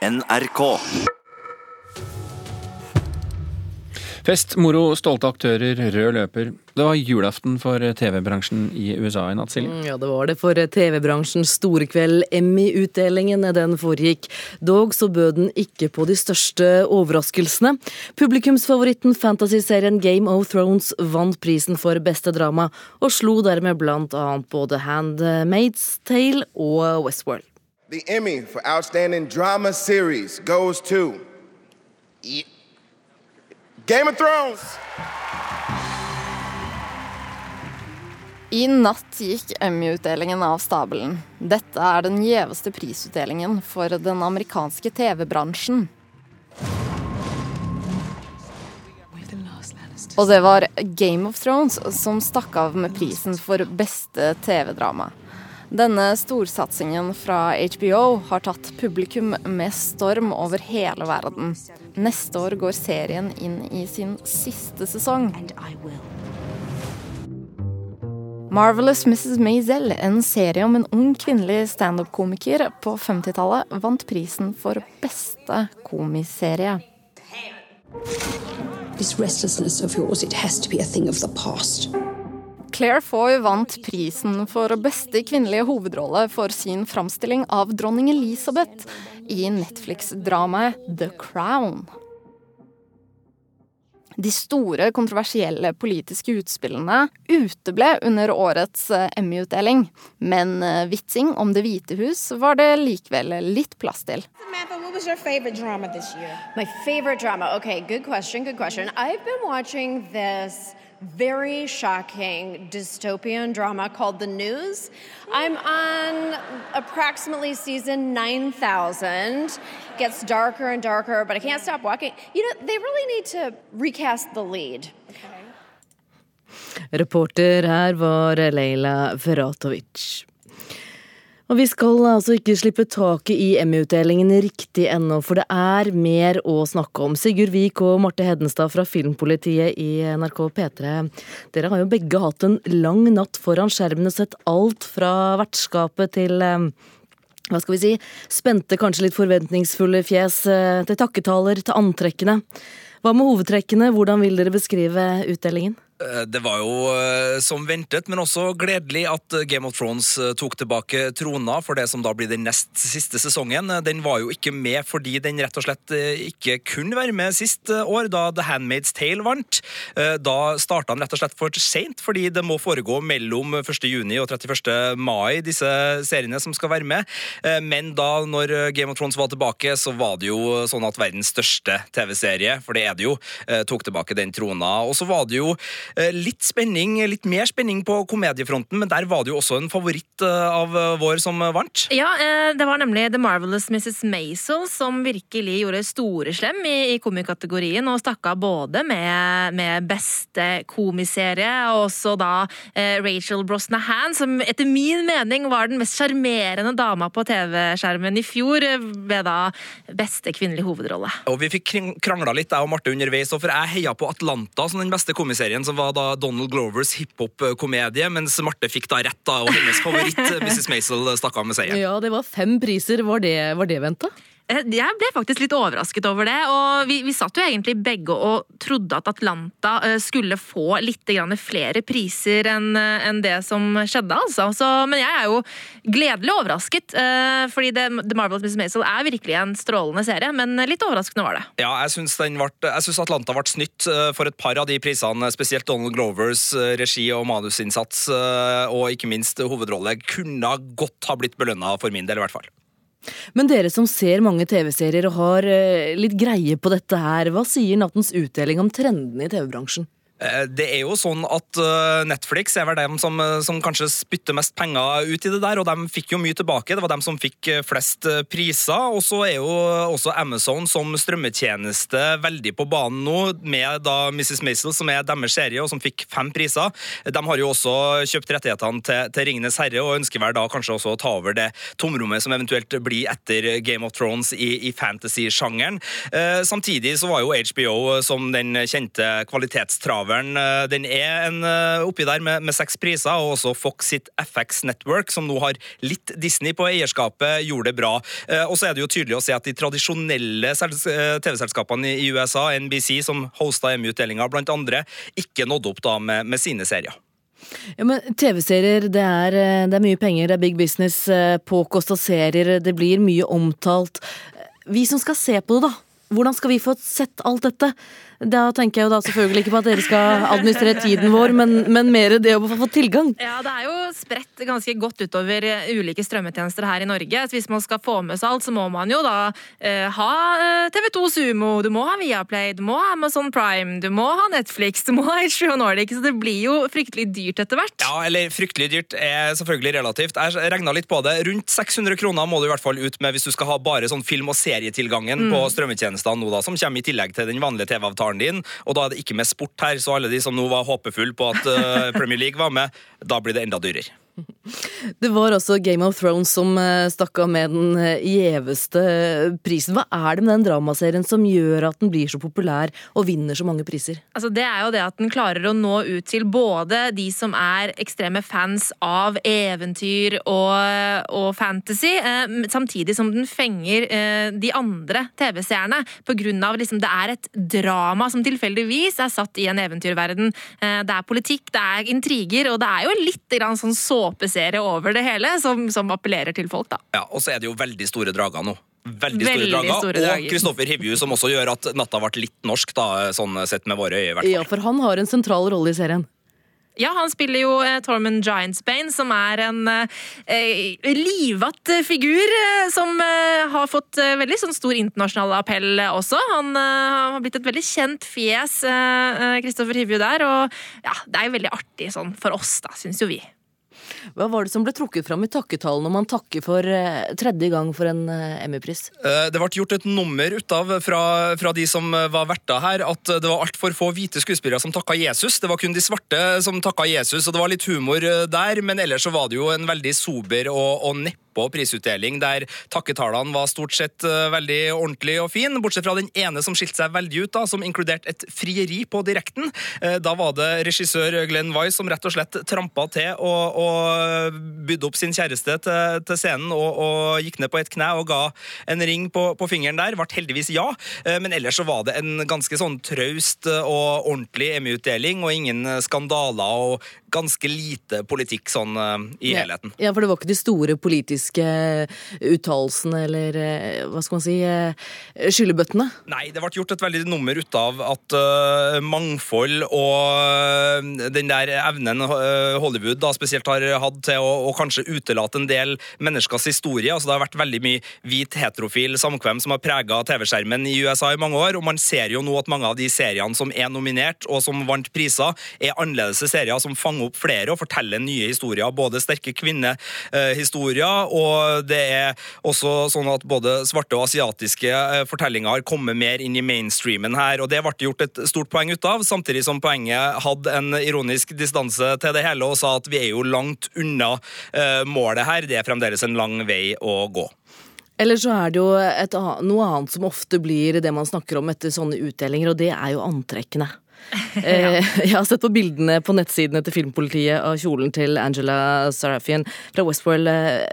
NRK. Fest, moro, stolte aktører, rød løper. Det var julaften for TV-bransjen i USA i natt, Silje. Mm, Ja, det var det for TV-bransjens store kveld. Emmy-utdelingen den foregikk. Dog så bød den ikke på de største overraskelsene. Publikumsfavoritten fantasyserien Game of Thrones vant prisen for beste drama, og slo dermed blant annet både Handmaid's Tale og Westworld. The Emmy for Outstanding Drama Series goes to Game of Thrones. I natt gikk Emmy-utdelingen av stabelen. Dette er den gjeveste prisutdelingen for den amerikanske TV-bransjen. Og det var Game of Thrones som stakk av med prisen for beste TV-drama. Denne storsatsingen fra HBO har tatt publikum med storm over hele verden. Neste år går serien inn i sin siste sesong. Marvelous Mrs. Maisel, en serie om en ung kvinnelig standup-komiker på 50-tallet, vant prisen for beste komiserie. This restlessness of yours, it has to be a thing of the past. Claire Foy vant prisen for beste kvinnelige hovedrolle for sin framstilling av dronning Elisabeth i Netflix-dramaet The Crown. De store, kontroversielle politiske utspillene uteble under årets eh, Emmy-utdeling, men eh, vitsing om Det hvite hus var det likevel litt plass til. Samantha, what was your favorite drama this year? My favorite drama. Okay, good question, good question. I've been watching this very shocking dystopian drama called The News. I'm on approximately season 9000. Gets darker and darker, but I can't stop watching. You know, they really need to recast the lead. Reporter her var Leila Ferratovic. Og vi skal altså ikke slippe taket i Emmy-utdelingen riktig ennå, for det er mer å snakke om. Sigurd Vik og Marte Hedenstad fra Filmpolitiet i NRK P3. Dere har jo begge hatt en lang natt foran skjermen og sett alt fra vertskapet til eh, hva skal vi si, spente, kanskje litt forventningsfulle fjes, eh, til takketaler, til antrekkene. Hva med hovedtrekkene, hvordan vil dere beskrive utdelingen? Eh, Det var jo eh, som ventet, men også gledelig at Game of Thrones eh, tok tilbake trona for det som da blir den nest siste sesongen. Den var jo ikke med fordi den rett og slett ikke kunne være med sist år, da The Handmaid's Tale vant. Da starta den rett og slett for seint, fordi det må foregå mellom 1. juni og 31. mai, disse seriene som skal være med. Men da når Game of Thrones var tilbake, så var det jo sånn at verdens største TV-serie, for det er det jo, tok tilbake den trona. Og så var det jo litt spenning, litt mer spenning på komediefronten, men der var det jo også en favoritt eh, av eh, vår som vant. Ja, eh, det var nemlig The Marvelous Mrs. Maisel som virkelig gjorde storeslem i, i komikategorien og stakk av både med, med beste komiserie og også da eh, Rachel Brosnahan, som etter min mening var den mest sjarmerende dama på TV-skjermen i fjor, eh, ved da beste kvinnelige hovedrolle. Og vi fikk krangla litt, jeg og Marte, underveis, for jeg heia på Atlanta som den beste komiserien, som var da Donald Glovers hiphop-komedie, mens Marte fikk da rett, da, og hennes favoritt, Mrs. Maisel, stakk av med seieren. Ja, det var fem priser. Var det, var det venta? Eh, Jeg ble faktisk litt overrasket over det. og Vi, vi satt jo egentlig begge og trodde at Atlanta eh, skulle få litt flere priser enn en det som skjedde. altså. Så, men jeg er jo gledelig overrasket, eh, fordi The Marvelous Mrs. Maisel er virkelig en strålende serie, men litt overraskende var det. Ja, jeg syns, Atlanta ble snytt eh, for et par av de prisene, spesielt Donald Glovers eh, regi og manusinnsats, eh, og ikke minst hovedrolle, kunne godt ha blitt belønna for min del, i hvert fall. Men dere som ser mange TV-serier og har eh, litt greie på dette her, hva sier nattens utdeling om trendene i TV-bransjen? Eh, Det er jo sånn at eh, Netflix er vel dem som, eh, som kanskje spytter mest penger ut i det der, og de fikk jo mye tilbake. Det var dem som fikk flest priser. Og så er jo også Amazon som strømmetjeneste veldig på banen nå, med da Mrs. Maisel, som er deres serie, og som fikk fem priser. De har jo også kjøpt rettighetene til, til Ringenes herre, og ønsker vel da kanskje også å ta over det tomrommet som eventuelt blir etter Game of Thrones i, i fantasy-sjangeren. Samtidig så var jo HBO som den kjente kvalitetstraveren voiceoveren eh, den er en, eh, oppi der med, med seks priser, og også Fox sitt FX Network, som nå har litt Disney på eierskapet, gjorde det bra. Eh, Og så er det jo tydelig å se at de tradisjonelle TV-selskapene i USA, NBC, som hosta EMU-utdelinga blant andre, ikke nådde opp da med, med sine serier. Ja, men TV-serier, det det er mye penger, det er big business, påkosta serier, det blir mye omtalt. Vi som skal se på det, da. Hvordan skal vi få sett alt dette? Da tenker jeg jo da selvfølgelig ikke på at dere skal administrere tiden vår, men, men mer det å få tilgang. Ja, det er jo spredt ganske godt utover eh, ulike strømmetjenester her i Norge. Så hvis man skal få med seg alt, så må man jo da eh, ha eh, TV2 Sumo, du må ha Viaplay, du må ha Amazon Prime, du må ha Netflix, du må ha HBO Nordic, så det blir jo fryktelig dyrt etter hvert. Ja, eller fryktelig dyrt er selvfølgelig relativt. Jeg regna litt på det. Rundt 600 kroner må du i hvert fall ut med hvis du skal ha bare sånn film- og serietilgangen på strømmetjenestene nå, da, som kommer i tillegg til den vanlige TV-avtalen din. Og da er det ikke med sport her, så alle de som nå var håpefulle på at eh, Premier League var med, da blir det enda dyrere. Det var også Game of Thrones som eh, stakk av med den eh, gjeveste prisen. Hva er det med den dramaserien som gjør at den blir så populær og vinner så mange priser? Altså, det er jo det at den klarer å nå ut til både de som er ekstreme fans av eventyr og, og fantasy, eh, samtidig som den fenger eh, de andre TV-seerne. På grunn av liksom, det er et drama som tilfeldigvis er satt i en eventyrverden. Eh, det er politikk, det er intriger, og det er jo litt grann sånn såpeserie over det hele, som, som appellerer til folk, da. Ja, Og så er det jo veldig store drager nå. Veldig store Veldig drager. store Og. Kristoffer Hivju, som også gjør at natta ble litt norsk, da, sånn sett med våre øyne. Ja, for han har en sentral rolle i serien. Ja, han spiller jo eh, Tormund Giantsbane, som er en eh, livatt figur eh, som eh, har fått eh, veldig sånn stor internasjonal appell eh, også. Han eh, har blitt et veldig kjent fjes, Kristoffer Hivju der, og ja, det er jo veldig artig sånn for oss, da, syns jo vi. Hva var det som ble trukket fram i takketalen når man takker for eh, tredje gang for en eh, Emmy-pris? Eh, Det ble gjort et nummer ut av fra, fra de som var verter her, at det var altfor få hvite skuespillere som takka Jesus. Det var kun de svarte som takka Jesus, og det var litt humor der, men ellers så var det jo en veldig sober og, og nedpå prisutdeling, der takketalene var stort sett eh, veldig ordentlig og fin, bortsett fra den ene som skilte seg veldig ut, da, som inkluderte et frieri på direkten. Eh, Da var det regissør Glenn Weiss som rett og slett trampa til og, og bydde opp sin kjæreste til, til scenen og, og gikk ned på et kne og ga en ring på, på fingeren der. Ble heldigvis ja, Eh, men ellers så var det en ganske sånn traust og ordentlig Emmy-utdeling, og ingen skandaler og ganske lite politikk sånn i i helheten. Ja, for det var ikke de store politiske uttalelsene eller eh, hva skal man si eh, skyllebøttene? Nei, det ble gjort et veldig nummer ut av at uh, mangfold og eh, den der evnen eh, Hollywood da spesielt har hatt til å, å kanskje utelate en del menneskers historie. Altså, det har vært veldig mye hvit heterofil samkvem som har prega TV-skjermen i USA i mange år, og man ser jo nå at mange av de seriene som er nominert og som vant priser, er annerledes serier som fanger opp flere og fortelle nye historier. Både sterke kvinnehistorier, og det er også sånn at både svarte og asiatiske eh, fortellinger har kommet mer inn i mainstreamen her, og det ble gjort et stort poeng ut av, samtidig som poenget hadde en ironisk distanse til det hele og sa at vi er jo langt unna eh, målet her, det er fremdeles en lang vei å gå. Eller så er det jo et, noe annet som ofte blir det man snakker om etter sånne utdelinger, og det er jo antrekkene. Eh, Jeg har sett på bildene på nettsidene til Filmpolitiet av kjolen til Angela Sarafian fra Westworld. eh,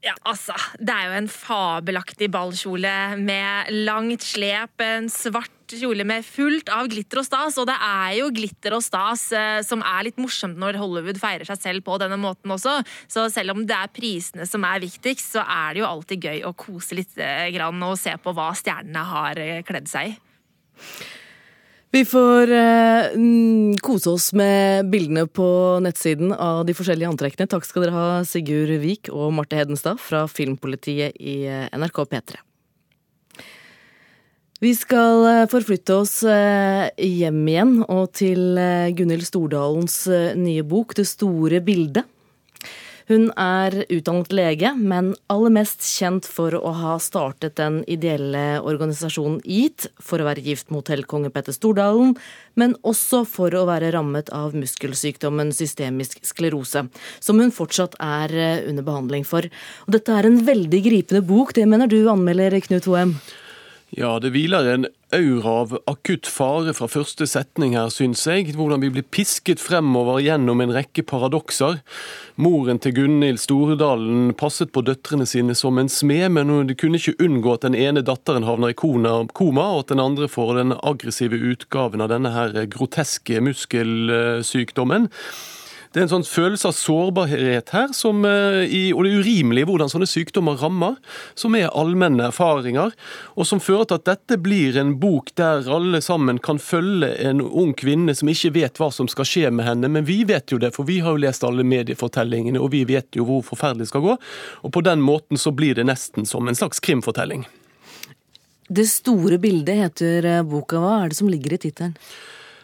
Ja, altså, det er jo en fabelaktig ballkjole med langt slep, en svart kjole med fullt av glitter og stas, og det er jo glitter og stas eh, som er litt morsomt når Hollywood feirer seg selv på denne måten også. Så selv om det er prisene som er viktigst, så er det jo alltid gøy å kose litt eh, grann og se på hva stjernene har eh, kledd seg i. Vi får eh, kose oss med bildene på nettsiden av de forskjellige antrekkene. Takk skal dere ha, Sigurd Vik og Marte Hedenstad fra Filmpolitiet i eh, NRK P3. Vi skal eh, forflytte oss eh, hjem igjen og til Gunhild Stordalens nye bok 'Det store bildet'. Hun er utdannet lege, men aller mest kjent for å ha startet den ideelle organisasjonen EAT, for å være gift mot helkonge Petter Stordalen, men også for å være rammet av muskelsykdommen systemisk sklerose, som hun fortsatt er eh, under behandling for. Og dette er en veldig gripende bok, det mener du anmelder, Knut Hoem? Ja, det hviler en aura av akutt fare fra første setning her, syns jeg. Hvordan vi blir pisket fremover gjennom en rekke paradokser. Moren til Gunhild Storedalen passet på døtrene sine som en smed, men hun kunne ikke unngå at den ene datteren havner i koma, og at den andre får den aggressive utgaven av denne her groteske muskelsykdommen. Det er en sånn følelse av sårbarhet her, som, eh, og det er urimelig hvordan sånne sykdommer rammer, som er allmenne erfaringer, og som fører til at dette blir en bok der alle sammen kan følge en ung kvinne som ikke vet hva som skal skje med henne, men vi vet jo det, for vi har jo lest alle mediefortellingene, og vi vet jo hvor forferdelig det skal gå, og på den måten så blir det nesten som en slags krimfortelling. Det store bildet heter eh, boka. Hva er det som ligger i tittelen?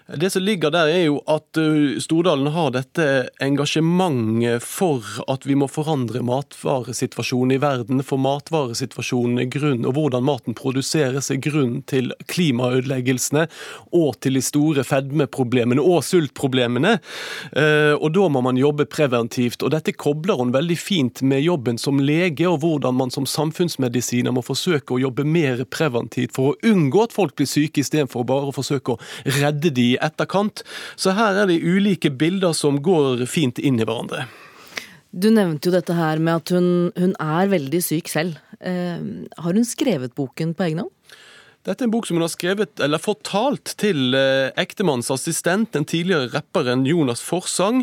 Det som ligger der, er jo at uh, Stordalen har dette engasjementet for at vi må forandre matvaresituasjonen i verden. For matvaresituasjonen er grunn, og hvordan maten produseres er grunn til klimaødeleggelsene og til de store fedmeproblemene og sultproblemene. Uh, og da må man jobbe preventivt. Og dette kobler hun veldig fint med jobben som lege, og hvordan man som samfunnsmedisiner må forsøke å jobbe mer preventivt for å unngå at folk blir syke, istedenfor bare å forsøke å redde de etterkant. Så her er det ulike bilder som går fint inn i hverandre. Du nevnte jo dette her med at hun, hun er veldig syk selv. Eh, har hun skrevet boken på egen hånd? Dette er en bok som hun har skrevet, eller fortalt til eh, ektemannens assistent, den tidligere rapperen Jonas Forsang.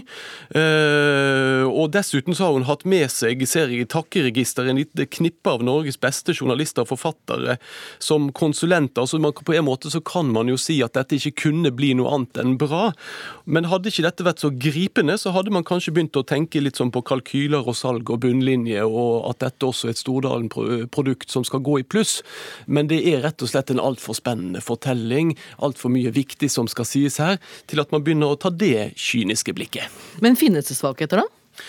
Eh, og dessuten så har hun hatt med seg, ser jeg i takkeregisteret, en lite knippe av Norges beste journalister og forfattere som konsulenter. Så man, på en måte så kan man jo si at dette ikke kunne bli noe annet enn bra. Men hadde ikke dette vært så gripende, så hadde man kanskje begynt å tenke litt sånn på kalkyler og salg og bunnlinje, og at dette også er et Stordalen-produkt som skal gå i pluss. Men det er rett og slett en altfor spennende fortelling, altfor mye viktig som skal sies her, til at man begynner å ta det kyniske blikket. Men finnes det svakheter, da?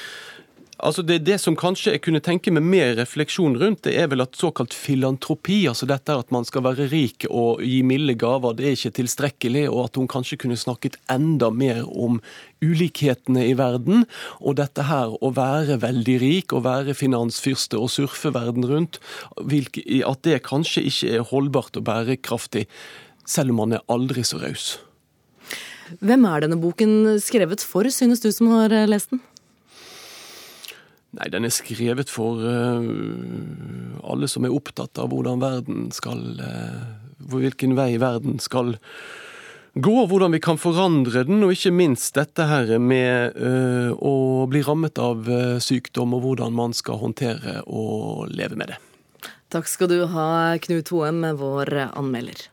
Altså det, det, som kanskje jeg kunne tenke med mer refleksjon rundt, det er vel at såkalt filantropi, altså dette at man skal være rik og gi milde gaver, det er ikke tilstrekkelig, og at hun kanskje kunne snakket enda mer om ulikhetene i verden, og dette her å være veldig rik og være finansfyrste og surfe verden rundt, at det kanskje ikke er holdbart og bærekraftig, selv om man er aldri så raus. Hvem er denne boken skrevet for, synes du som har lest den? Nei, den er skrevet for uh, alle som er opptatt av hvordan verden skal uh, Hvilken vei verden skal gå, hvordan vi kan forandre den, og ikke minst dette her med uh, å bli rammet av sykdom, og hvordan man skal håndtere og leve med det. Takk skal du ha, Knut Hoem, vår anmelder.